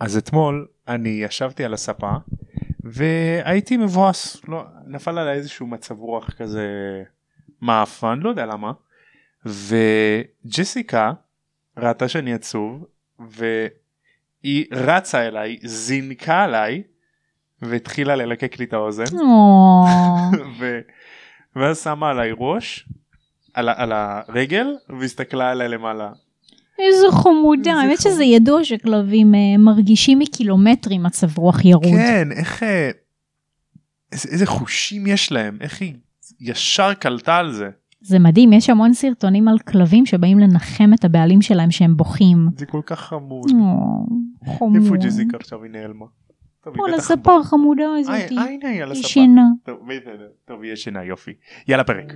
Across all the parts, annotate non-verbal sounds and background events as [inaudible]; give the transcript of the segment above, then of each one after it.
אז אתמול אני ישבתי על הספה והייתי מבואס, לא, נפל עליי איזשהו מצב רוח כזה מעפן, לא יודע למה, וג'סיקה ראתה שאני עצוב והיא רצה אליי, זינקה עליי והתחילה ללקק לי את האוזן. [laughs] ו... ואז שמה עליי ראש על, על הרגל והסתכלה עליי למעלה. איזה חמודה, האמת. שזה ידוע שכלבים אה, מרגישים מקילומטרים מצב רוח ירוד. כן, איך... אה, איזה, חושים יש להם, איך היא ישר קלטה על זה. זה מדהים, יש המון סרטונים על כלבים שבאים לנחם את הבעלים שלהם שהם בוכים. זה כל כך חמוד. חמוד. איפה ג'זיקה עכשיו היא נעלמה? טוב, היא או, בטח לספר החמודה ב- הזאת. אה, אה, הנה היא על הספה. שינה. טוב, היא ישנה, יופי. יאללה פרק.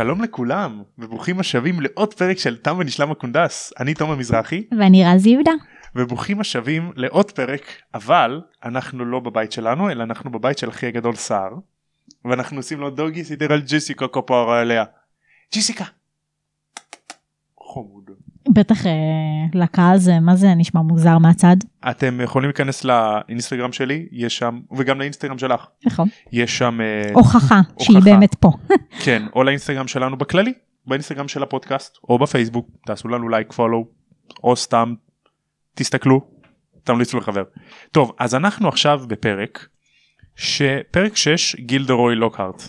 שלום לכולם וברוכים השבים לעוד פרק של תם ונשלם הקונדס אני תום המזרחי ואני רז יהודה. וברוכים השבים לעוד פרק אבל אנחנו לא בבית שלנו אלא אנחנו בבית של אחי הגדול סער ואנחנו עושים לו דוגי סידר על ג'סיקה כפרה עליה. ג'סיקה. חמוד. בטח אה, לקהל זה, מה זה נשמע מוזר מהצד? אתם יכולים להיכנס לאינסטגרם שלי יש שם וגם לאינסטגרם שלך נכון. יש שם אה, הוכחה שהיא. באמת פה. [laughs] כן או לאינסטגרם שלנו בכללי באינסטגרם של הפודקאסט או בפייסבוק תעשו לנו לייק פולו או סתם תסתכלו תמליצו לחבר. טוב אז אנחנו עכשיו בפרק שפרק 6 גילדרוי לוקהרט.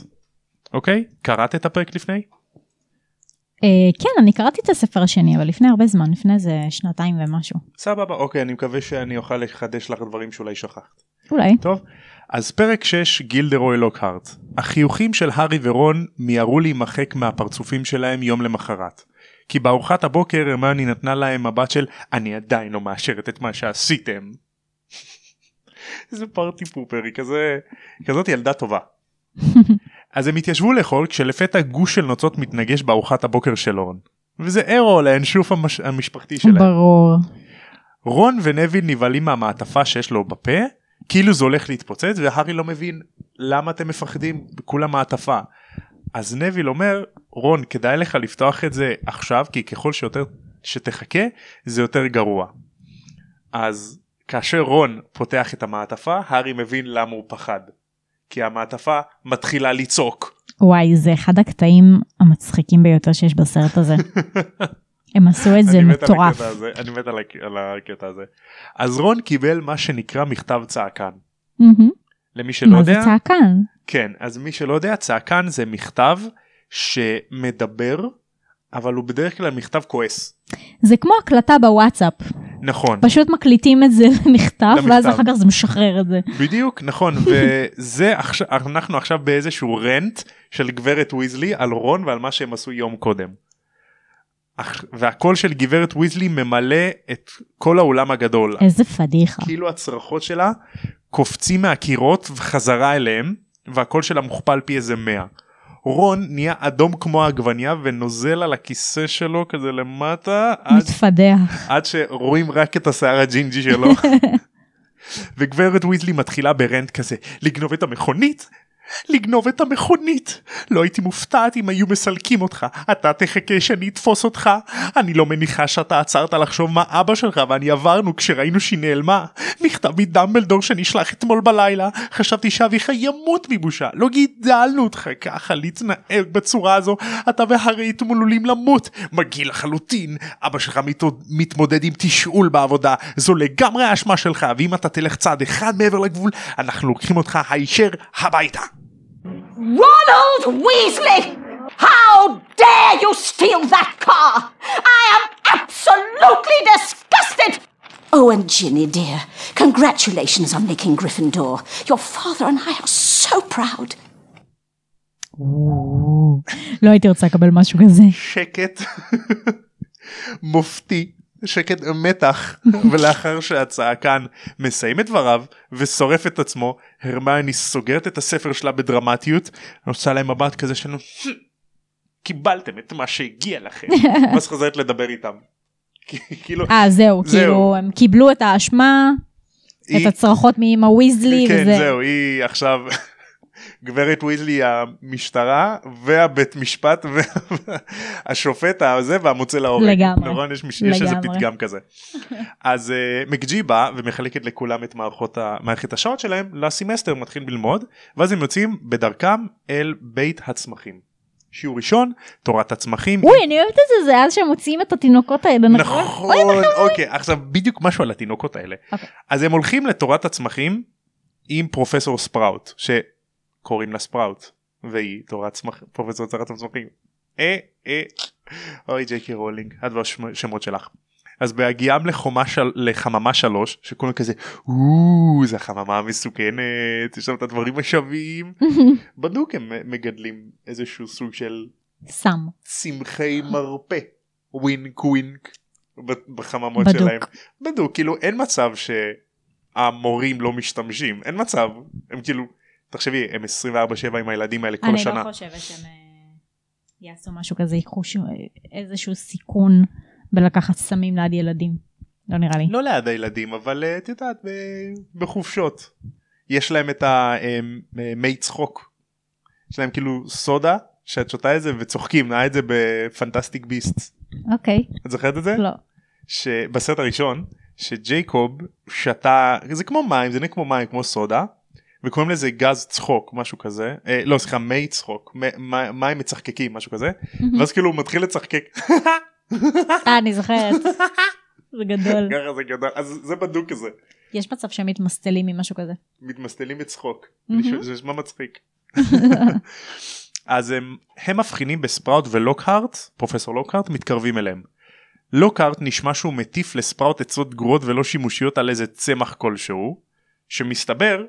אוקיי קראת את הפרק לפני? אה, כן, אני קראתי את הספר השני, אבל לפני הרבה זמן, לפני איזה שנתיים ומשהו. סבבה אוקיי אני מקווה שאני אוכל לחדש לך דברים שאולי שכחת. אולי. טוב אז פרק 6 גילדרוי לוקהרט החיוכים של הארי ורון מיהרו להימחק מהפרצופים שלהם יום למחרת. כי בארוחת הבוקר הרמני נתנה להם מבט של אני עדיין לא מאשרת את מה שעשיתם. [laughs] איזה פארטי פופר היא כזה כזאת ילדה טובה. [laughs] אז הם התיישבו לאכול כשלפתע גוש של נוצות מתנגש בארוחת הבוקר של רון. וזה אירו לאנשוף המש... המשפחתי שלהם. ברור. רון ונביל נבהלים מהמעטפה שיש לו בפה כאילו זה הולך להתפוצץ והארי לא מבין למה אתם מפחדים כולה מעטפה. אז נביל אומר רון כדאי לך לפתוח את זה עכשיו כי ככל שיותר שתחכה זה יותר גרוע. אז כאשר רון פותח את המעטפה הארי מבין למה הוא פחד. כי המעטפה מתחילה לצעוק. וואי, זה אחד הקטעים המצחיקים ביותר שיש בסרט הזה. [laughs] הם עשו את זה מטורף. הזה, אני מת על על הקטע הזה. אז רון קיבל מה שנקרא מכתב צעקן. למי שלא מה יודע. זה צעקן? כן, אז מי שלא יודע, צעקן זה מכתב שמדבר, אבל הוא בדרך כלל מכתב כועס. זה כמו הקלטה בוואטסאפ, נכון, פשוט מקליטים את זה [laughs] למכתב, ואז למכתב. אחר כך זה משחרר את זה. בדיוק, נכון, [laughs] וזה עכשיו, אנחנו עכשיו באיזשהו רנט של גברת ויזלי על רון ועל מה שהם עשו יום קודם. והקול של גברת ויזלי ממלא את כל האולם הגדול. איזה פדיחה. כאילו הצרחות שלה קופצים מהקירות וחזרה אליהם והקול שלה מוכפל פי איזה 100. רון נהיה אדום כמו העגבניה ונוזל על הכיסא שלו כזה למטה עד, מתפדח. עד שרואים רק את השיער הג'ינג'י שלו. [laughs] וגברת ויזלי מתחילה ב rant כזה לגנוב את המכונית לגנוב את המכונית. לא הייתי מופתעת אם היו מסלקים אותך. אתה תחכה שאני אתפוס אותך. אני לא מניחה שאתה עצרת לחשוב מה אבא שלך ואני עברנו כשראינו שהיא נעלמה. מכתב מדמבלדור שנשלח אתמול בלילה. חשבתי שאביך ימות מבושה. לא גידלנו אותך ככה להתנהג בצורה הזו. אתה והרי אתמול עלולים למות. מגעיל לחלוטין. אבא שלך מתמוד- מתמודד עם תשאול בעבודה. זו לגמרי האשמה שלך. ואם אתה תלך צעד אחד מעבר לגבול אנחנו לוקחים אותך הישר הביתה. Ronald Weasley! How dare you steal that car? I am absolutely disgusted! Oh, and Ginny, dear, congratulations on making Gryffindor. Your father and I are so proud. לא הייתי רוצה לקבל משהו כזה. שקט מופתי שקט מתח [laughs] ולאחר שהצעקן מסיים את דבריו ושורף את עצמו הרמיוני סוגרת את הספר שלה בדרמטיות עושה להם מבט כזה של קיבלתם את מה שהגיע לכם [laughs] ואז חוזרת לדבר איתם. [laughs] כאילו אה זהו, זהו. כאילו הם קיבלו את האשמה, את הצרחות מאמא ויזלי, כן וזה. זהו היא עכשיו גברת ויזלי המשטרה והבית משפט והשופט הזה והמוצא להורג. לגמרי. נכון יש, מש- יש איזה לגמרי. פתגם כזה. אז uh, מקג'י בא ומחלקת לכולם את מערכות ה- מערכת השעות שלהם לסמסטר מתחיל ללמוד ואז הם יוצאים בדרכם אל בית הצמחים. שיעור ראשון תורת הצמחים. אוי, אני אוהבת את זה, זה אז שהם מוציאים את התינוקות האלה, נכון? נכון אוקיי עכשיו בדיוק משהו על התינוקות האלה אוקיי. אז הם הולכים לתורת הצמחים עם פרופסור ספראוט שקוראים לה ספראוט והיא תורת צמחים פרופסור תורת הצמחים. אה אה אוי ג'יי קיי רולינג את והשמות שלך. אז בהגיעם לחומה של... לחממה שלוש שכולם כזה "או, זה החממה המסוכנת יש שם את הדברים השווים [laughs] בדוק הם מגדלים איזשהו סוג של סם. צמחי מרפא wink wink בחממות בדוק. שלהם. בדוק כאילו אין מצב שהמורים לא משתמשים אין מצב הם כאילו תחשבי הם 24/7 עם הילדים האלה כל אני השנה. לא חושבת שהם אה, יעשו משהו כזה, ייקחו ש- איזשהו סיכון בלקחת סמים ליד ילדים. לא נראה לי. לא ליד הילדים אבל אה, את יודעת בחופשות יש להם את המי צחוק. יש להם כאילו סודה שאת שותה את זה וצוחקים היה את זה בפנטסטיק ביסט. אוקיי, את זוכרת את זה? לא. שבסרט הראשון שג'ייקוב שתה זה כמו מים זה נראה כמו מים כמו סודה וקוראים לזה גז צחוק משהו כזה אה, לא סליחה מי צחוק מים מצחקקים משהו כזה ואז כאילו הוא מתחיל לצחקק אה, אני זוכרת. זה גדול. ככה זה גדול אז זה בדוק כזה יש מצב שהם מתמסטלים ממשהו כזה. מתמסטלים מהמם. זה נשמע מצחיק. אז הם, הם מבחינים בספראוט ולוקהארט פרופסור לוקהארט מתקרבים אליהם. לוקהארט נשמע שהוא מטיף לספראוט עצות גרועות ולא שימושיות על איזה צמח כלשהו שמסתבר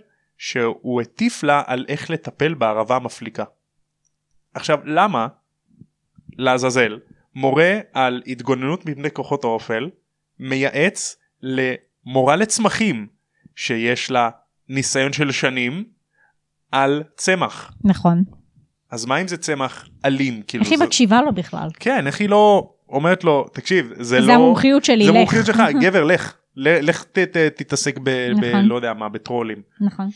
שהוא הטיף לה על איך לטפל בערבה המפליקה. עכשיו למה לעזאזל מורה על התגוננות מפני כוחות האופל מייעץ למורה לצמחים שיש לה ניסיון של שנים על צמח נכון. אז מה אם זה צמח אלים כאילו איך היא זה- מקשיבה לו בכלל? כן איך היא לא אומרת לו תקשיב זה לא זה המומחיות שלי, זה לך. המומחיות שלך גבר לך לך תתעסק ב... ב... נכון. לא יודע מה בטרולים נכון.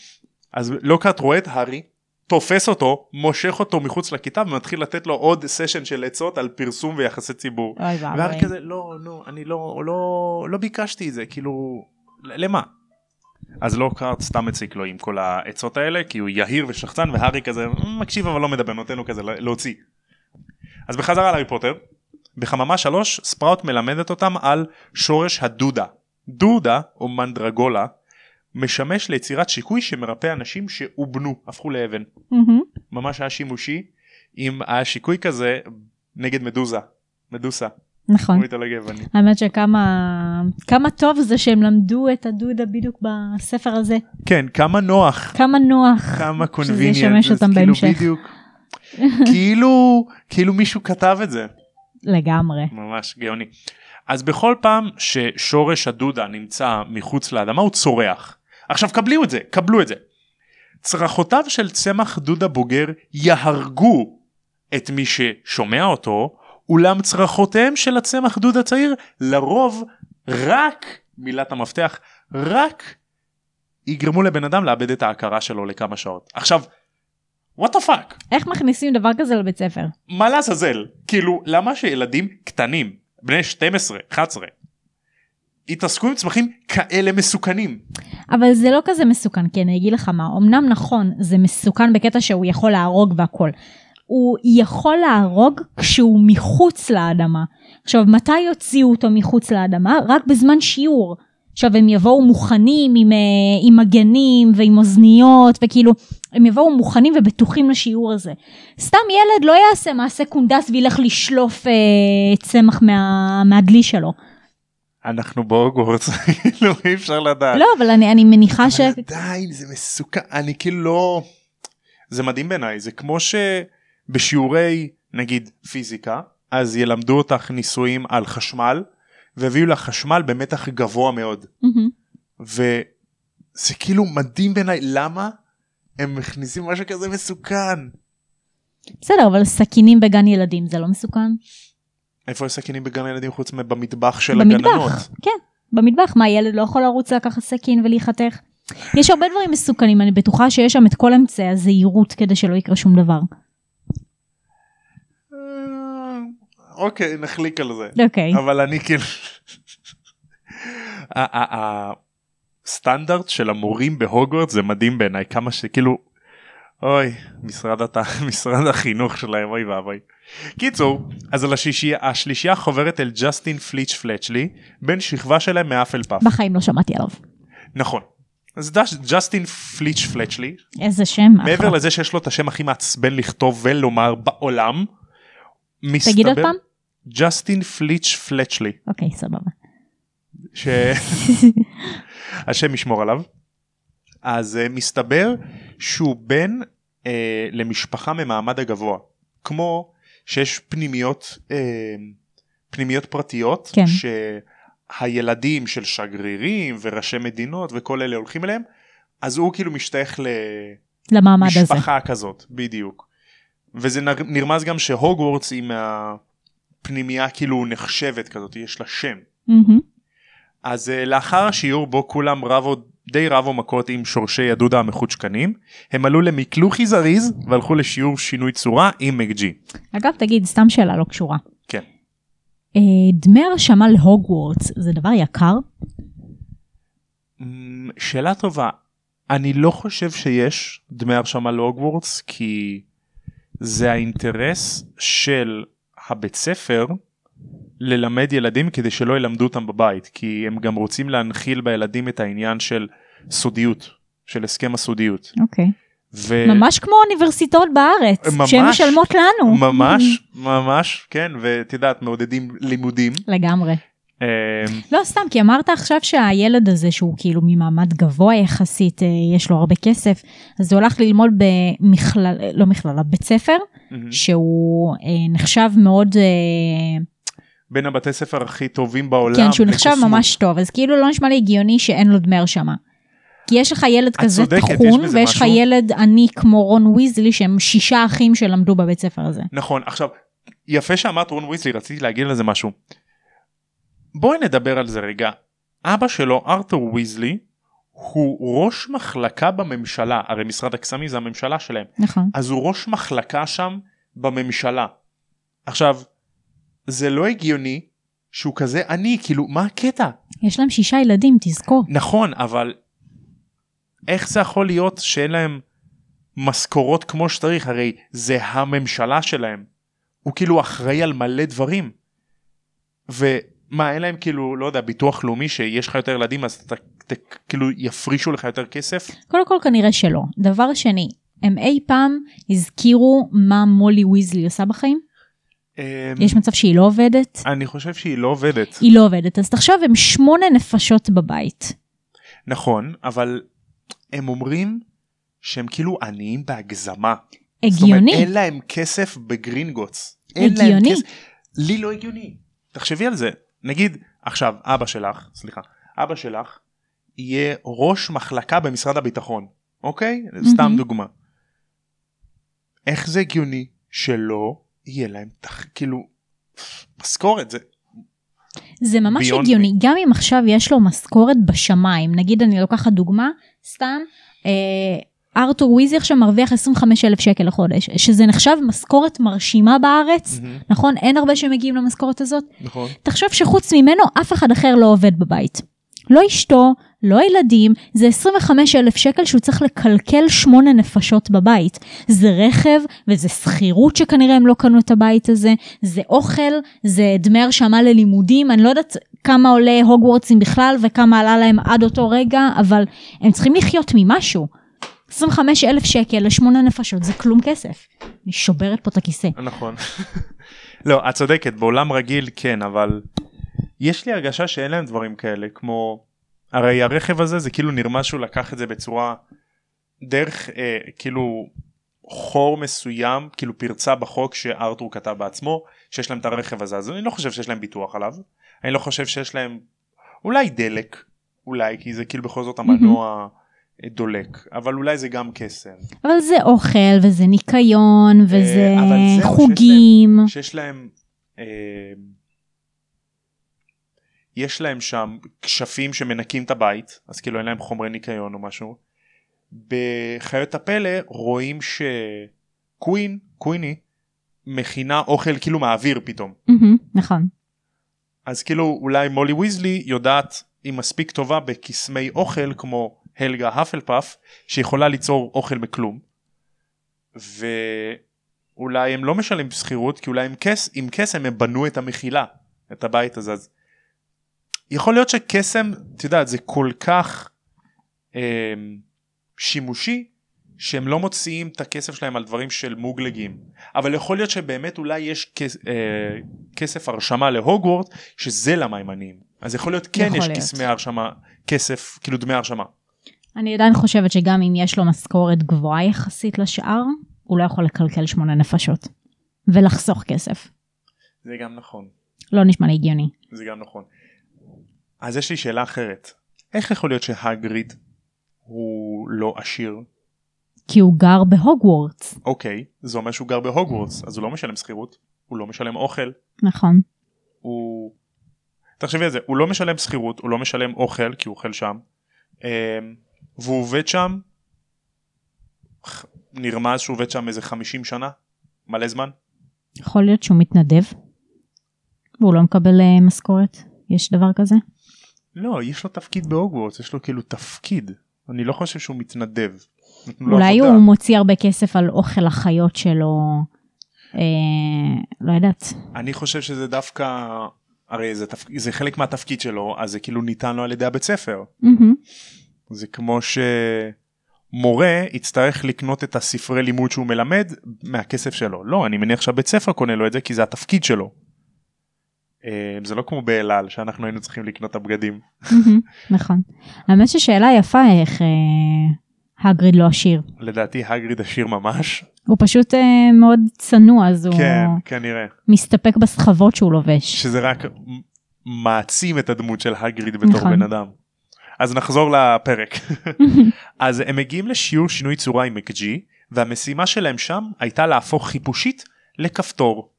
אז לוקארט רואה את הארי תופס אותו מושך אותו מחוץ לכיתה ומתחיל לתת לו עוד סשן של עצות על פרסום ויחסי ציבור. אוי והארי ואבוי. כזה לא לא אני לא לא לא ביקשתי את זה כאילו למה. אז לוקארט סתם מציק לו עם כל העצות האלה כי הוא יהיר ושחצן והארי כזה "מ, מקשיב אבל לא מדבר נותן לו כזה לה- להוציא. אז בחזרה להארי פוטר בחממה שלוש ספראוט מלמדת אותם על שורש הדודה. דודה או מנדרגולה משמש ליצירת שיקוי שמרפא אנשים שאובנו הפכו לאבן. מהמם. ממש היה שימושי עם השיקוי כזה נגד מדוזה. מדוסה. נכון. האמת שכמה כמה טוב זה שהם למדו את הדודה בדיוק בספר הזה. כן כמה נוח. כמה נוח. כמה שזה קונביניאנט. ישמש אותם כאילו בהמשך. בדיוק. [laughs] כאילו כאילו מישהו כתב את זה. לגמרי. ממש גאוני. אז בכל פעם ששורש הדודה נמצא מחוץ לאדמה הוא צורח. עכשיו קבלו את זה, קבלו את זה. צרחותיו של צמח דודה בוגר יהרגו את מי ששומע אותו, אולם צרחותיהם של הצמח דודה צעיר לרוב רק, מילת המפתח, רק יגרמו לבן אדם לאבד את ההכרה שלו לכמה שעות. עכשיו, what the fuck? איך מכניסים דבר כזה לבית ספר? מה לעזאזל כאילו למה שילדים קטנים בני 12 11 יתעסקו עם צמחים כאלה מסוכנים אבל זה לא כזה מסוכן כי אני אגיד לך מה אמנם נכון זה מסוכן בקטע שהוא יכול להרוג והכל. הוא יכול להרוג כשהוא מחוץ לאדמה. עכשיו מתי יוציאו אותו מחוץ לאדמה? רק בזמן שיעור. עכשיו הם יבואו מוכנים עם, אה, עם מגנים ועם אוזניות וכאילו הם יבואו מוכנים ובטוחים לשיעור הזה. סתם ילד לא יעשה מעשה קונדס וילך לשלוף אה, צמח מה, מהדלי שלו. אנחנו בהוגוורטס [laughs] כאילו אי אפשר לדעת. לא אבל אני, אני מניחה ש... אבל עדיין זה מסוכן אני כאילו לא זה מדהים בעיניי זה כמו שבשיעורי נגיד פיזיקה אז ילמדו אותך ניסויים על חשמל והביאו לך חשמל במתח גבוה מאוד מהמם. וזה כאילו מדהים בעיניי למה הם מכניסים משהו כזה מסוכן. בסדר, אבל סכינים בגן ילדים זה לא מסוכן? איפה יש סכינים בגן ילדים חוץ מבמטבח של במטבח, הגננות? כן, במטבח. מה, ילד לא יכול לרוץ לקחת סכין ולהיחתך? יש הרבה דברים מסוכנים, אני בטוחה שיש שם את כל אמצעי הזהירות כדי שלא יקרה שום דבר. אה, אוקיי נחליק על זה. אוקיי. אבל אני כאילו הסטנדרט של המורים בהוגוורט זה מדהים בעיניי כמה שכאילו אוי משרד הת... [laughs] משרד החינוך שלהם אוי ואבוי. קיצור אז על השישייה השלישייה חוברת אל ג'סטין פליץ' פלצ'לי בן שכבה שלהם מאפל פאף בחיים לא שמעתי עליו. נכון. אז ג'סטין פליץ' פלצ'לי איזה שם. מעבר אחלה. לזה שיש לו את השם הכי מעצבן לכתוב ולומר בעולם. תגיד עוד מסתבר- פעם? ג'סטין פליץ' פלצ'לי. אוקיי, סבבה. ש... [laughs] השם ישמור עליו. אז uh, מסתבר שהוא בן uh, למשפחה ממעמד הגבוה. כמו שיש פנימיות, uh, פנימיות פרטיות, כן. שהילדים של שגרירים וראשי מדינות וכל אלה הולכים אליהם, אז הוא כאילו משתייך למעמד הזה. למשפחה כזאת, בדיוק. וזה נר- נרמז גם שהוגוורטס היא מהפנימייה כאילו נחשבת כזאת, יש לה שם. מהמם. אז uh, לאחר השיעור בו כולם רבו די רבו מכות עם שורשי הדודה המחוצ'קנים הם עלו למקלוחי זריז והלכו לשיעור שינוי צורה עם מקג'י. אגב, תגיד, סתם שאלה לא קשורה. כן. אה, דמי הרשמה להוגוורטס זה דבר יקר? אמ, שאלה טובה אני לא חושב שיש דמי הרשמה להוגוורטס כי זה האינטרס של הבית ספר ללמד ילדים כדי שלא ילמדו אותם בבית כי הם גם רוצים להנחיל בילדים את העניין של סודיות של הסכם הסודיות. אוקיי. ו... ממש כמו אוניברסיטאות בארץ, ממש. שהן משלמות לנו. ממש ממש כן ואת יודעת מעודדים לימודים. לגמרי. אמ, לא סתם, כי אמרת עכשיו שהילד הזה שהוא כאילו ממעמד גבוה יחסית, אה, יש לו הרבה כסף, אז הוא הלך ללמוד במכלל, לא מכללה, בית ספר. שהוא אה, נחשב מאוד, אה, בין הבתי ספר הכי טובים בעולם. כן, שהוא נחשב לקוסמות. ממש טוב, אז כאילו לא נשמע לי הגיוני שאין לו דמי הרשמה. כי יש לך ילד כזה צודקת, יש ויש לך. ילד עני כמו רון ויזלי, שהם שישה אחים שלמדו בבית ספר הזה. נכון עכשיו יפה שאמרת רון ויסלי רציתי להגיד לזה משהו. בואי נדבר על זה רגע. אבא שלו ארתור ויזלי הוא ראש מחלקה בממשלה הרי משרד הקסמים זה הממשלה שלהם נכון. אז הוא ראש מחלקה שם בממשלה. עכשיו זה לא הגיוני שהוא כזה עני כאילו מה הקטע יש להם שישה ילדים, תזכור. נכון אבל איך זה יכול להיות שאין להם משכורות כמו שצריך הרי זה הממשלה שלהם. הוא כאילו אחראי על מלא דברים. ומה אין להם כאילו לא יודע ביטוח לאומי שיש לך יותר ילדים אז אתה, אתה כאילו יפרישו לך יותר כסף. קודם כל כנראה שלא. דבר שני, הם אי פעם הזכירו מה מולי ויזלי עושה בחיים? אמ, יש מצב שהיא לא עובדת? אני חושב שהיא לא עובדת. היא לא עובדת, אז תחשוב, הם שמונה נפשות בבית. נכון אבל הם אומרים שהם כאילו עניים בהגזמה. זאת אומרת, הגיוני. אין להם כסף בגרינגוטס. הגיוני. לי לא הגיוני. תחשבי על זה. נגיד עכשיו אבא שלך, סליחה, אבא שלך יהיה ראש מחלקה במשרד הביטחון, אוקיי? סתם דוגמה. איך זה הגיוני שלא יהיה להם תח... כאילו משכורת זה זה ממש הגיוני, גם אם עכשיו יש לו משכורת בשמיים, נגיד אני לוקחת דוגמה, סתם, אה, ארתור וויזי עכשיו מרוויח 25 אלף שקל לחודש, שזה נחשב משכורת מרשימה בארץ, מהמם. נכון? אין הרבה שמגיעים למשכורת הזאת. נכון תחשוב שחוץ ממנו אף אחד אחר לא עובד בבית. לא אשתו, לא ילדים, זה 25 אלף שקל שהוא צריך לקלקל שמונה נפשות בבית. זה רכב וזה שכירות שכנראה הם לא קנו את הבית הזה, זה אוכל, זה דמי הרשמה ללימודים, אני לא יודעת כמה עולה הוגוורטסים בכלל וכמה עלה להם עד אותו רגע, אבל הם צריכים לחיות ממשהו. 25 אלף שקל לשמונה נפשות זה כלום כסף. אני שוברת פה את הכיסא. נכון. [laughs] לא את צודקת בעולם רגיל כן אבל יש לי הרגשה שאין להם דברים כאלה כמו הרי הרכב הזה זה כאילו נרמז שהוא לקח את זה בצורה דרך אה, כאילו חור מסוים כאילו פרצה בחוק שארתור כתב בעצמו שיש להם את הרכב הזה אז אני לא חושב שיש להם ביטוח עליו אני לא חושב שיש להם אולי דלק אולי כי זה כאילו בכל זאת המנוע דולק אבל אולי זה גם קסם. אבל זה אוכל וזה ניקיון וזה אה, זהו, שיש חוגים. להם- שיש להם אה, יש להם שם כשפים שמנקים את הבית אז כאילו אין להם חומרי ניקיון או משהו. בחיות הפלא רואים שקווין קוויני מכינה אוכל כאילו מהאוויר פתאום נכון. אז כאילו אולי מולי ויזלי יודעת היא מספיק טובה בקסמי אוכל כמו הלגה האפלפף שיכולה ליצור אוכל מכלום. ואולי הם לא משלמים שכירות כי אולי עם, כס, עם קסם הם בנו את המחילה את הבית הזה אז יכול להיות שקסם את יודעת זה כל כך אה, שימושי שהם לא מוציאים את הכסף שלהם על דברים של מוגלגים אבל יכול להיות שבאמת אולי יש כס, אה, כסף הרשמה להוגוורט שזה למה הם עניים אז יכול להיות כן יכול יש להיות. הרשמה כסף כאילו דמי הרשמה אני עדיין חושבת שגם אם יש לו משכורת גבוהה יחסית לשאר, הוא לא יכול לקלקל שמונה נפשות. ולחסוך כסף. זה גם נכון לא נשמע לי הגיוני. זה גם נכון. אז יש לי שאלה אחרת איך יכול להיות שהגריד הוא לא עשיר כי הוא גר בהוגוורטס. אוקיי זה אומר שהוא גר בהוגוורטס אז הוא לא משלם שכירות הוא לא משלם אוכל נכון. הוא תחשבי על זה הוא לא משלם שכירות הוא לא משלם אוכל כי הוא אוכל שם אמ, והוא עובד שם נרמז שהוא עובד שם איזה 50 שנה מלא זמן יכול להיות שהוא מתנדב. והוא לא מקבל אה, משכורת. יש דבר כזה? לא יש לו תפקיד בהוגוורטס יש לו כאילו תפקיד אני לא חושב שהוא מתנדב. אולי. הוא מוציא הרבה כסף על אוכל החיות שלו. אה, לא יודעת. אני חושב שזה דווקא הרי זה, תפ... זה חלק מהתפקיד שלו אז זה כאילו ניתן לו על ידי הבית ספר. זה כמו שמורה יצטרך לקנות את הספרי לימוד שהוא מלמד מהכסף שלו לא אני מניח שהבית ספר קונה לו את זה כי זה התפקיד שלו. אה, זה לא כמו באלעל שאנחנו היינו צריכים לקנות את הבגדים. נכון. האמת ששאלה יפה איך אה, הגריד לא עשיר. לדעתי הגריד עשיר ממש הוא פשוט אה, מאוד צנוע אז הוא כן כנראה מסתפק בסחבות שהוא לובש. שזה רק מעצים את הדמות של האגריד בתור נכון. בן אדם. אז נחזור לפרק. [laughs] אז הם מגיעים לשיעור שינוי צורה עם מקג'י והמשימה שלהם שם הייתה להפוך חיפושית לכפתור.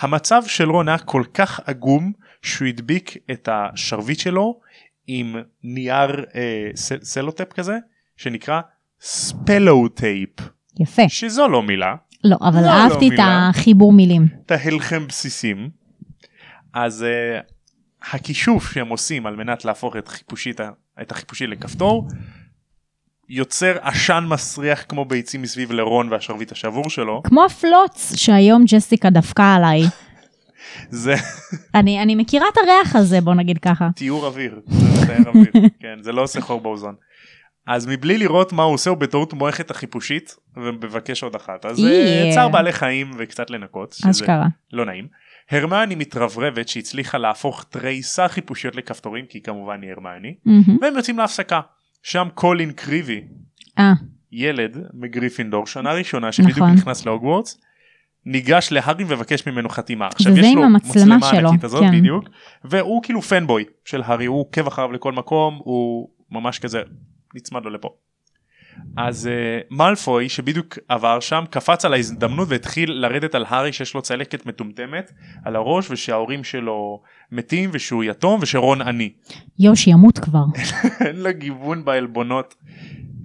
המצב של רון היה כל כך עגום שהוא הדביק את השרביט שלו עם נייר אה, ס- sellotape כזה שנקרא spellotape יפה. שזו לא מילה לא, אבל לא, לא אהבתי את מילה. החיבור מילים. תהלכם בסיסים. אז uh, הכישוף שהם עושים על מנת להפוך את, חיפושית, את החיפושי לכפתור יוצר עשן מסריח כמו ביצים מסביב לרון והשרביט השבור שלו כמו הפלוץ שהיום ג'סיקה דפקה עליי. [laughs] זה אני, אני מכירה את הריח הזה בוא נגיד ככה. תיאור אוויר זה מתאר אוויר [laughs] כן זה לא עושה חור באוזון. אז מבלי לראות מה הוא עושה הוא בטעות מועך את החיפושית ומבקש עוד אחת אז. אה, צער בעלי חיים וקצת לנקות שזה אשכרה. לא נעים. הרמני מתרברבת שהצליחה להפוך תריסר חיפושיות לכפתורים כי כמובן היא הרמני מהמם. והם יוצאים להפסקה שם קולין קריבי אה, ילד מגריפינדור שנה ראשונה שבדיוק נכון. נכנס להוגוורטס ניגש להארי ומבקש ממנו חתימה עכשיו יש לו מצלמה שלו, ענקית הזאת כן. בדיוק והוא כאילו פנבוי של הארי הוא עוקב אחריו לכל מקום הוא ממש כזה נצמד לו לפה. אז uh, מאלפוי שבדיוק עבר שם קפץ על ההזדמנות והתחיל לרדת על הארי שיש לו צלקת מטומטמת על הראש ושההורים שלו מתים ושהוא יתום ושרון עני. יושי ימות כבר. [laughs] אין לו גיוון בעלבונות.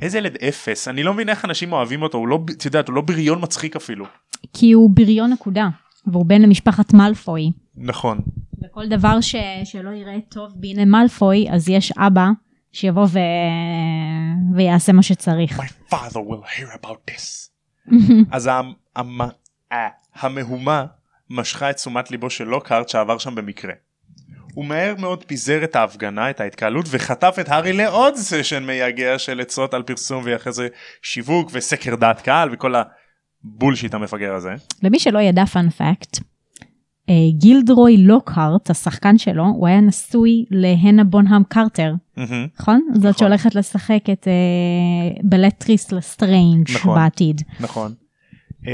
איזה ילד אפס אני לא מבין איך אנשים אוהבים אותו הוא לא את יודעת הוא לא בריון מצחיק אפילו. כי הוא בריון נקודה. והוא בן למשפחת מאלפוי. נכון. וכל דבר ש... שלא יראה טוב בהנה מאלפוי אז יש אבא שיבוא ו... ויעשה מה שצריך. My father will hear about this. [laughs] אז המ, המ, המהומה משכה את תשומת ליבו של לוקהארט שעבר שם במקרה. הוא מהר מאוד פיזר את ההפגנה, את ההתקהלות, וחטף את הארי לעוד סשן מייגע של עצות על פרסום ואחרי זה שיווק וסקר דעת קהל וכל ה bullshit המפגר הזה. למי שלא ידע fun fact, גילדרוי לוקהארט, השחקן שלו, הוא היה נשוי להלנה בונהם קרטר. נכון? זאת נכון. שהולכת לשחק את אה, בלטריקס לסטריינג' נכון. בעתיד. נכון. Uh,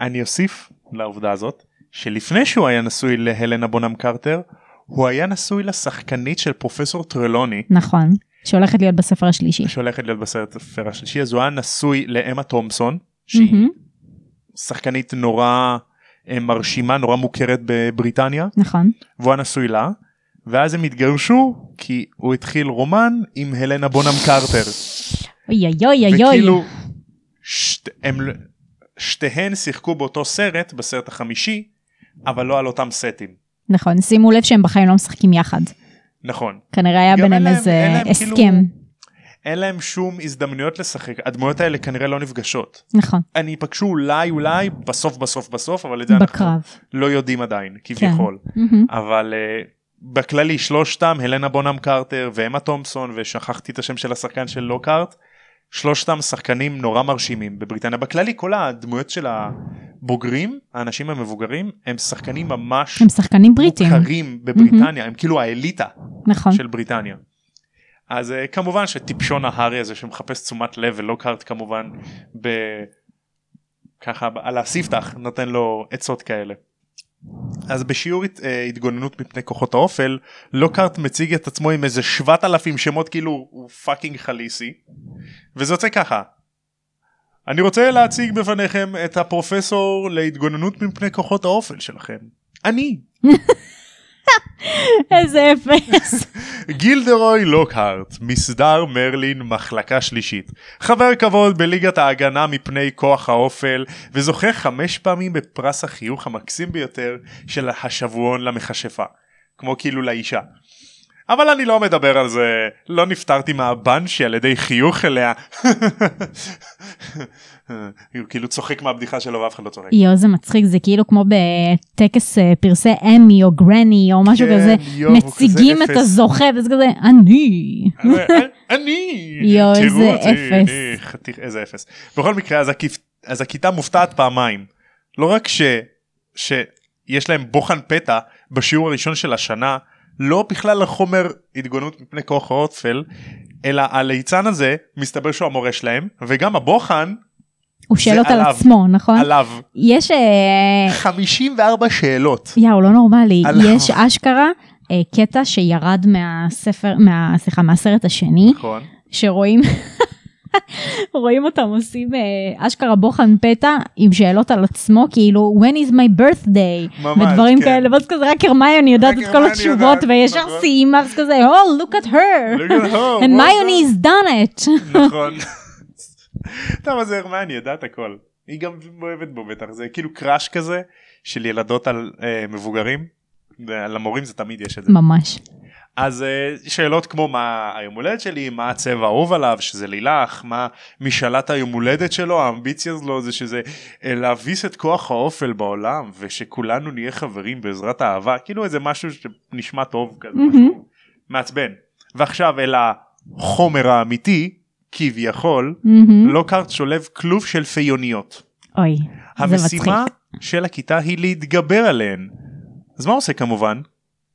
אני אוסיף לעובדה הזאת שלפני שהוא היה נשוי להלנה בונם קרטר הוא היה נשוי לשחקנית של פרופסור טרלוני נכון. שהולכת להיות בספר השלישי. שהולכת להיות בסרט הספר השלישי אז הוא היה נשוי לאמה תומפסון שהיא שחקנית נורא אה, מרשימה נורא מוכרת בבריטניה נכון. והוא נשוי לה ואז הם התגרשו כי הוא התחיל רומן עם הלנה בונם קרטר אוי אוי אוי אוי. וכאילו שת, הם, שתיהן שיחקו באותו סרט בסרט החמישי אבל לא על אותם סטים נכון, שימו לב שהם בחיים לא משחקים יחד. נכון כנראה היה ביניהם איזה להם כאילו- הסכם. אין להם שום הזדמנויות לשחק הדמויות האלה כנראה לא נפגשות נכון, הם ייפגשו אולי אולי בסוף בסוף בסוף אבל את זה אנחנו. לא יודעים עדיין כביכול מהמם. אבל uh, בכללי שלושתם הלנה בונם קרטר ואמה תומפסון ושכחתי את השם של השחקן של לוקארט שלושתם שחקנים נורא מרשימים בבריטניה בכללי כל הדמויות של הבוגרים האנשים המבוגרים הם שחקנים ממש הם שחקנים בריטים. מוכרים בבריטניה הם כאילו האליטה נכון. של בריטניה. אז אה, כמובן שטיפשון ההארי הזה שמחפש תשומת לב ולוקהארט כמובן ב... ככה על הספתח נותן לו עצות כאלה. אז בשיעור הת- אה, התגוננות מפני כוחות האופל לוקהארט מציג את עצמו עם איזה 7,000 שמות כאילו הוא fucking חאליסי וזה יוצא ככה. אני רוצה להציג בפניכם את הפרופסור להתגוננות מפני כוחות האופל שלכם. אני [laughs] [laughs] איזה אפס. גילדרוי לוקהארט, מסדר מרלין, מחלקה שלישית. חבר כבוד בליגת ההגנה מפני כוח האופל, וזוכה חמש פעמים בפרס החיוך המקסים ביותר של השבועון למכשפה. כמו כאילו לאישה. אבל אני לא מדבר על זה, לא נפטרתי מהבנשי על ידי חיוך אליה. הוא כאילו צוחק מהבדיחה שלו ואף אחד לא צוחק. יואו זה מצחיק זה כאילו כמו בטקס אה, פרסי אמי או גרני או משהו כן, כזה מציגים את. הזוכה וזה כזה אני. אני יואו, איזה אפס. איזה אפס בכל מקרה אז, הכיתה מופתעת פעמיים לא רק שיש להם בוחן פתע בשיעור הראשון של השנה לא בכלל החומר התגוננות מפני כוח האופל אלא הליצן הזה מסתבר שהוא המורה שלהם וגם הבוחן הוא אותה על עליו. עצמו נכון? עליו יש אה, 54 שאלות יאו לא נורמלי עליו. יש אשכרה אה, קטע שירד מהספר מה, סליחה מהסרט השני נכון שרואים [laughs] רואים אותם עושים אה, אשכרה בוחן פתע עם שאלות על עצמו כאילו when is my birthday ממש, ודברים כן. כאלה ואז כזה רק הרמיוני יודעת את כל הרמיוני התשובות וישר נכון. סיימה אז כזה oh look at her Look at her, and מיוני is done it נכון. [laughs] [laughs] טוב אז הרמני יודעת הכל. היא גם אוהבת בו בטח זה כאילו קראש כזה של ילדות על אה, מבוגרים. למורים זה תמיד יש את זה. ממש אז אה, שאלות כמו מה היום הולדת שלי מה הצבע האהוב עליו שזה לילך מה משאלת היום הולדת שלו האמביציה שלו זה שזה אה, להביס את כוח האופל בעולם ושכולנו נהיה חברים בעזרת האהבה כאילו איזה משהו שנשמע טוב כזה משהו מעצבן ועכשיו אל החומר האמיתי כביכול מהמם. לוקארט שולב כלוב של פיוניות. אוי זה מצחיק המשימה של הכיתה היא להתגבר עליהן. אז מה עושה כמובן?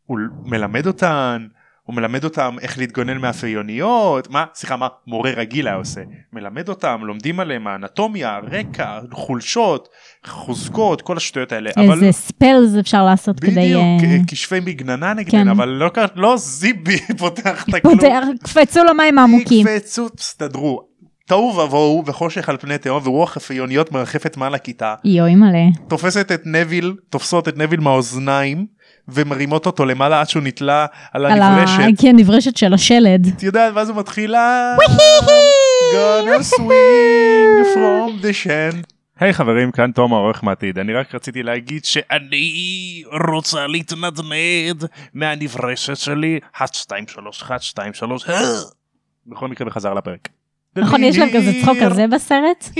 הוא מלמד אותן, הוא מלמד אותם איך להתגונן מהפיוניות, מה, סליחה, מה מורה רגיל היה עושה? מלמד אותם, לומדים עליהם האנטומיה, רקע, חולשות, חוזקות, כל השטויות האלה. אבל איזה ספלס אפשר לעשות כדי בדיוק, אה, כשפי מגננה נגדן, כן. אבל לא, לא זיבי [laughs] פותח את הכלוב. פותח קפצו למים העמוקים יקפצו, תסתדרו. תוהו ובוהו וחושך על פני תהום ורוח הפיוניות מרחפת מעל הכיתה. יואי מלא תופסת את נביל, תופסות את נביל מהאוזניים ומרימות אותו למעלה עד שהוא נתלה על על ה... הנברשת. כן נברשת של השלד את יודעת ואז הוא מתחיל "I'm gonna swing from the sand. היי חברים כאן תום העורך מעתיד אני רק רציתי להגיד שאני רוצה להתנדנד מהנברשת שלי 1 2 3 1 2 3 בכל מקרה בחזרה לפרק. נכון יש להם כזה צחוק כזה בסרט. [laughs]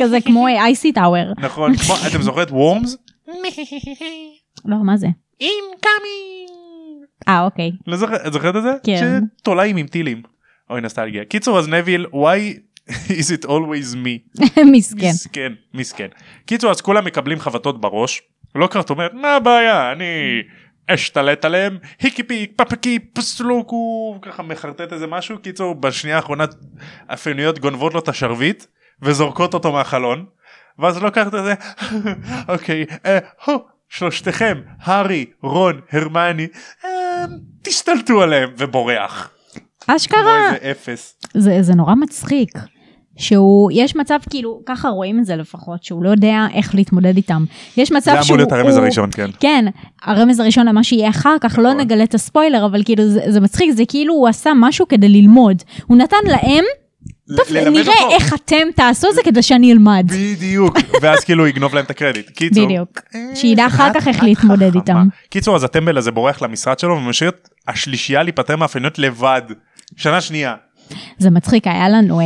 כזה כמו אייסי טאוור נכון אתם זוכרים את וורמס? לא מה זה incoming. אה אוקיי לא את זוכרת את זה? כן. שתולעים עם טילים. אוי נוסטלגיה. קיצור אז נביל why [laughs] is it always me? [laughs] מסכן מסכן. מסכן. קיצור אז כולם מקבלים חבטות בראש. לוקארט אומר מה הבעיה אני אשתלט עליהם היקי פיק פפקי פסלוקו ככה מחרטט איזה משהו קיצור בשנייה האחרונה הפיוניות גונבות לו את השרביט וזורקות אותו מהחלון ואז לוקארט את זה [laughs] אוקיי אה, שלושתכם הארי רון הרמני אה, תשתלטו עליהם ובורח. אשכרה. זה, זה נורא מצחיק. שהוא, יש מצב כאילו, ככה רואים את זה לפחות, שהוא לא יודע איך להתמודד איתם. יש מצב זה שהוא... אמור להיות הרמז הוא- הראשון כן. כן, הרמז הראשון למה שיהיה אחר כך, לא נכון. נגלה את הספוילר, אבל כאילו זה, זה מצחיק, זה כאילו הוא עשה משהו כדי ללמוד. הוא נתן להם, טוב, נראה אותו. איך אתם תעשו את זה כדי שאני אלמד. בדיוק [laughs] ואז כאילו הוא יגנוב להם את הקרדיט. קיצור. בדיוק. אה, שידע אחר כך איך להתמודד. איתם. קיצור אז הטמבל הזה בורח למשרד שלו ומשאיר את השלישייה להיפטר מהאפייניות לבד. שנה שנייה. זה מצחיק, היה לנו אה,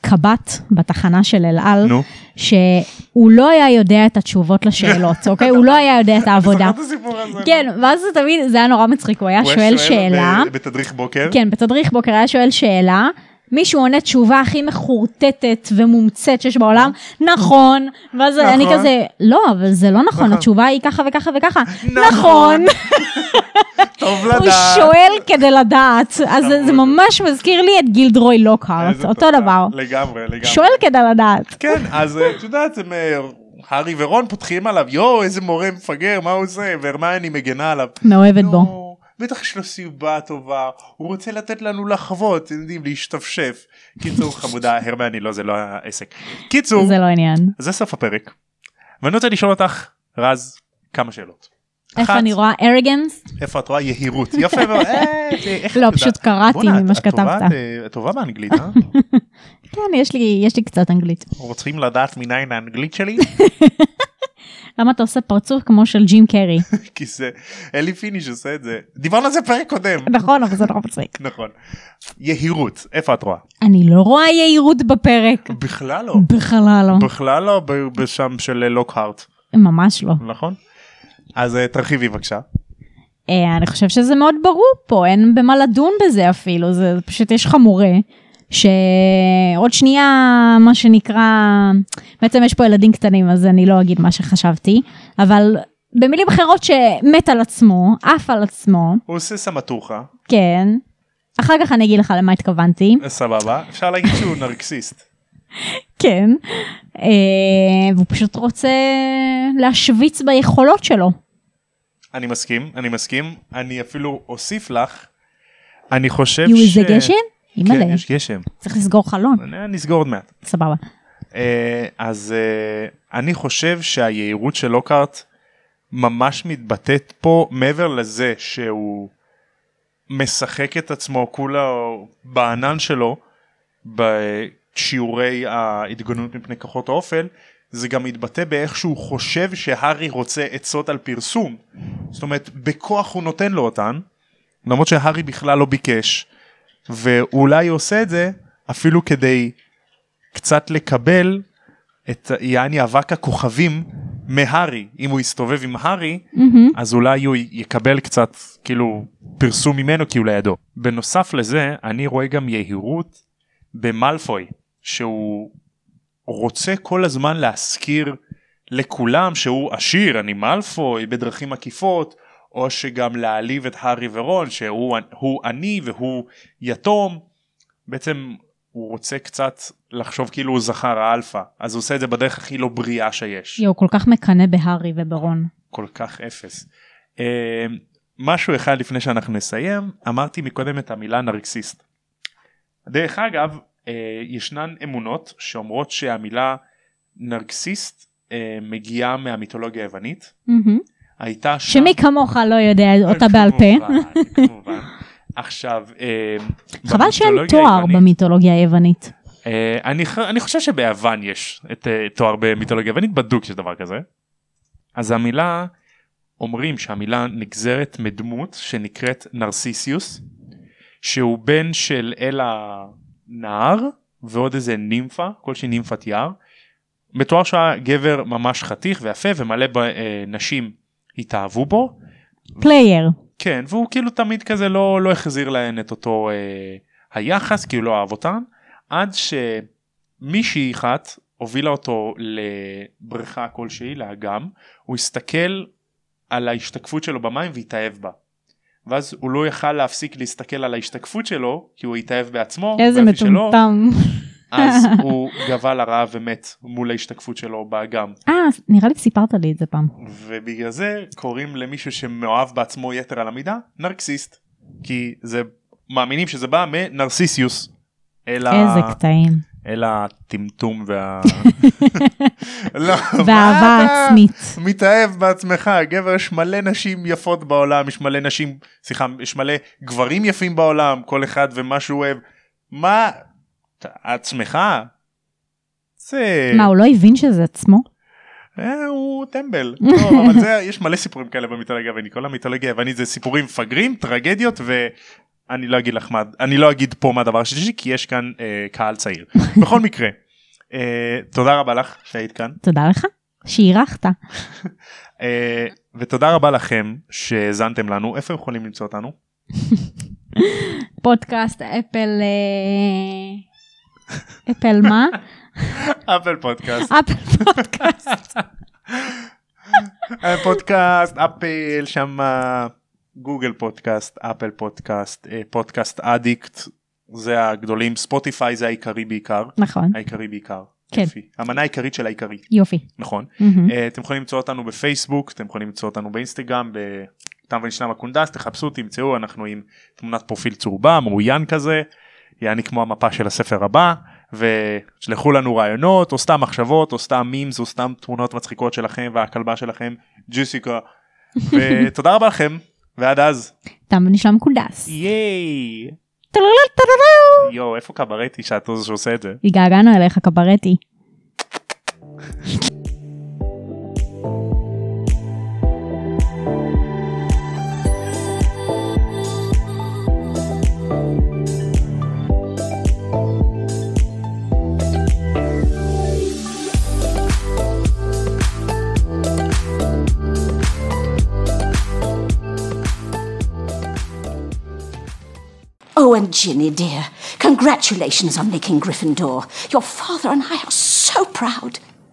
קב"ט בתחנה של אל על, נו. שהוא לא היה יודע את התשובות לשאלות, [laughs] אוקיי? הוא לא היה יודע את העבודה. זוכר את הסיפור הזה? כן, ואז זה תמיד, זה היה נורא מצחיק, הוא היה הוא שואל שאלה, ב- בתדריך בוקר. כן, בתדריך בוקר היה שואל שאלה, מישהו עונה תשובה הכי מחורטטת ומומצאת שיש בעולם, נכון, ואז אני נכון. כזה, לא, אבל זה לא נכון, נכון. התשובה היא ככה וככה וככה, נכון. נכון, [laughs] טוב הוא לדעת. שואל כדי לדעת, אז זה- זה. ממש מזכיר לי את גילדרוי לוקהרט, איזה אותו. דבר, לגמרי לגמרי. שואל כדי לדעת, כן אז אה, את יודעת הם, אה, הארי ורון פותחים עליו יואו איזה מורה מפגר מה הוא עושה והרמני מגנה עליו. מאוהבת בו. בטח יש לו סיבה טובה הוא רוצה לתת לנו לחוות אתם יודעים להשתפשף. קיצור חמודה הרמני לא זה לא העסק. קיצור זה לא עניין. זה סוף הפרק. ואני רוצה לשאול אותך רז כמה שאלות. איפה אני רואה ארגנס? איפה את רואה יהירות יפה מאוד. אה, לא, פשוט? קראתי ממה שכתבת. אה, את טובה באנגלית אה? [laughs] כן, יש לי, יש לי קצת אנגלית. רוצים לדעת מניין האנגלית שלי? [laughs] למה אתה עושה פרצוף כמו של ג'ים קרי? [laughs] כי זה אלי פיניש עושה את זה דיברנו על זה פרק קודם נכון, אבל זה נורא מצחיק. [laughs] נכון יהירות איפה את רואה אני לא רואה יהירות בפרק. בכלל לא בכלל לא. בכלל לא בשם של לוקהארט ממש לא. נכון אז אה, תרחיבי בבקשה אה, אני חושב שזה מאוד ברור פה, אין במה לדון בזה אפילו, זה פשוט יש לך מורה. שעוד שנייה מה שנקרא בעצם יש פה ילדים קטנים אז אני לא אגיד מה שחשבתי אבל במילים אחרות שמת על עצמו עף על עצמו. הוא עושה סמטוחה. כן. אחר כך אני אגיד לך למה התכוונתי. סבבה. אפשר להגיד שהוא נרקסיסט. [laughs] כן. אה, והוא פשוט רוצה להשוויץ ביכולות שלו. אני מסכים אני מסכים. אני אפילו אוסיף לך אני חושב ש... איזה גשם? אימא'לה, כן יש גשם. צריך לסגור חלון. נסגור עוד מעט. סבבה. אה, אז אה, אני חושב שהיהירות של לוקארט ממש מתבטאת פה מעבר לזה שהוא משחק את עצמו כולה בענן שלו בשיעורי ההתגוננות מפני כוחות האופל זה גם מתבטא באיך שהוא חושב שהארי רוצה עצות על פרסום. זאת אומרת בכוח הוא נותן לו אותן למרות שהארי בכלל לא ביקש ואולי הוא עושה את זה אפילו כדי קצת לקבל את יעני אבק הכוכבים מהארי אם הוא יסתובב עם הארי מהמם. אז אולי הוא יקבל קצת כאילו פרסום ממנו כי הוא לידו. בנוסף לזה אני רואה גם יהירות במלפוי שהוא רוצה כל הזמן להזכיר לכולם שהוא עשיר אני מלפוי בדרכים עקיפות או שגם להעליב את הארי ורון שהוא הוא עני והוא יתום בעצם הוא רוצה קצת לחשוב כאילו הוא זכר האלפא אז הוא עושה את זה בדרך הכי לא בריאה שיש. יואו, כל כך מקנא בהארי וברון. כל כך אפס. Uh, משהו אחד לפני שאנחנו נסיים אמרתי מקודם את המילה נרקסיסט. דרך אגב uh, ישנן אמונות שאומרות שהמילה נרקסיסט uh, מגיעה מהמיתולוגיה היוונית. מהמם. הייתה שם... שמי כמוך לא יודע אותה בעל פה. כמובן, כמובן. [laughs] עכשיו אה, חבל שאין תואר היוונית- במיתולוגיה היוונית. אה, אני, אני חושב שביוון יש את אה, תואר במיתולוגיה יוונית בדוק יש דבר כזה. אז המילה אומרים שהמילה נגזרת מדמות שנקראת נרסיסיוס שהוא בן של אל הנהר ועוד איזה נימפה כלשהי נימפת יער. מתואר שהיה גבר ממש חתיך ויפה ומלא בנשים התאהבו בו player. כן והוא כאילו תמיד כזה לא לא החזיר להן את אותו אה, היחס כי הוא לא אהב אותן עד שמישהי אחת הובילה אותו לבריכה כלשהי לאגם הוא הסתכל על ההשתקפות שלו במים והתאהב בה. ואז הוא לא יכל להפסיק להסתכל על ההשתקפות שלו כי הוא התאהב בעצמו איזה מטומטם. אז הוא גבה לרעב ומת מול ההשתקפות שלו באגם אה, נראה לי סיפרת לי את זה פעם. ובגלל זה קוראים למישהו שמאוהב בעצמו יתר על המידה נרקסיסט כי זה מאמינים שזה בא מנרסיסיוס. אל ה- איזה קטעים. אל הטמטום וה... [laughs] לא, [laughs] אתה עצמית. מתאהב בעצמך גבר יש מלא נשים יפות בעולם יש מלא נשים סליחה יש מלא גברים יפים בעולם כל אחד ומה שהוא אוהב מה עצמך? זה מה, הוא לא הבין שזה עצמו? אה, הוא טמבל. [laughs] לא, אבל זה יש מלא סיפורים כאלה במיתולוגיה היוונית כל המיתולוגיה היוונית זה סיפורים מפגרים טרגדיות ואני לא אגיד לך מה אני לא אגיד פה מה הדבר השלישי כי יש כאן אה, קהל צעיר. [laughs] בכל מקרה אה, תודה רבה לך שהיית כאן. תודה לך שאירחת. [laughs] אה, ותודה רבה לכם שהאזנתם לנו. איפה יכולים למצוא אותנו? פודקאסט Apple... אה, Apple מה? Apple Podcast Apple Podcast. אה, פודקאסט Apple שם Google Podcast Apple Podcast אה, Podcast Addict זה הגדולים Spotify זה העיקרי בעיקר נכון, העיקרי בעיקר. כן. יופי. המנה העיקרית של העיקרי יופי. נכון. אה, אתם יכולים למצוא אותנו בפייסבוק אתם יכולים למצוא אותנו באינסטגרם בתם ונשלם הקונדס תחפשו תמצאו אנחנו עם תמונת פרופיל צהובה מרוין כזה יעני כמו המפה של הספר הבא ושלחו לנו רעיונות או סתם מחשבות או סתם מימס או סתם תמונות מצחיקות שלכם והכלבה שלכם ג'וסיקה [laughs] ותודה רבה לכם ועד אז תם ונשלם קונדס. ייי. יואו איפה קברטי שאת שעושה את זה התגעגענו אליך קברטי. [laughs] Oh, and Ginny, dear, congratulations on making Gryffindor. Your father and I are so proud.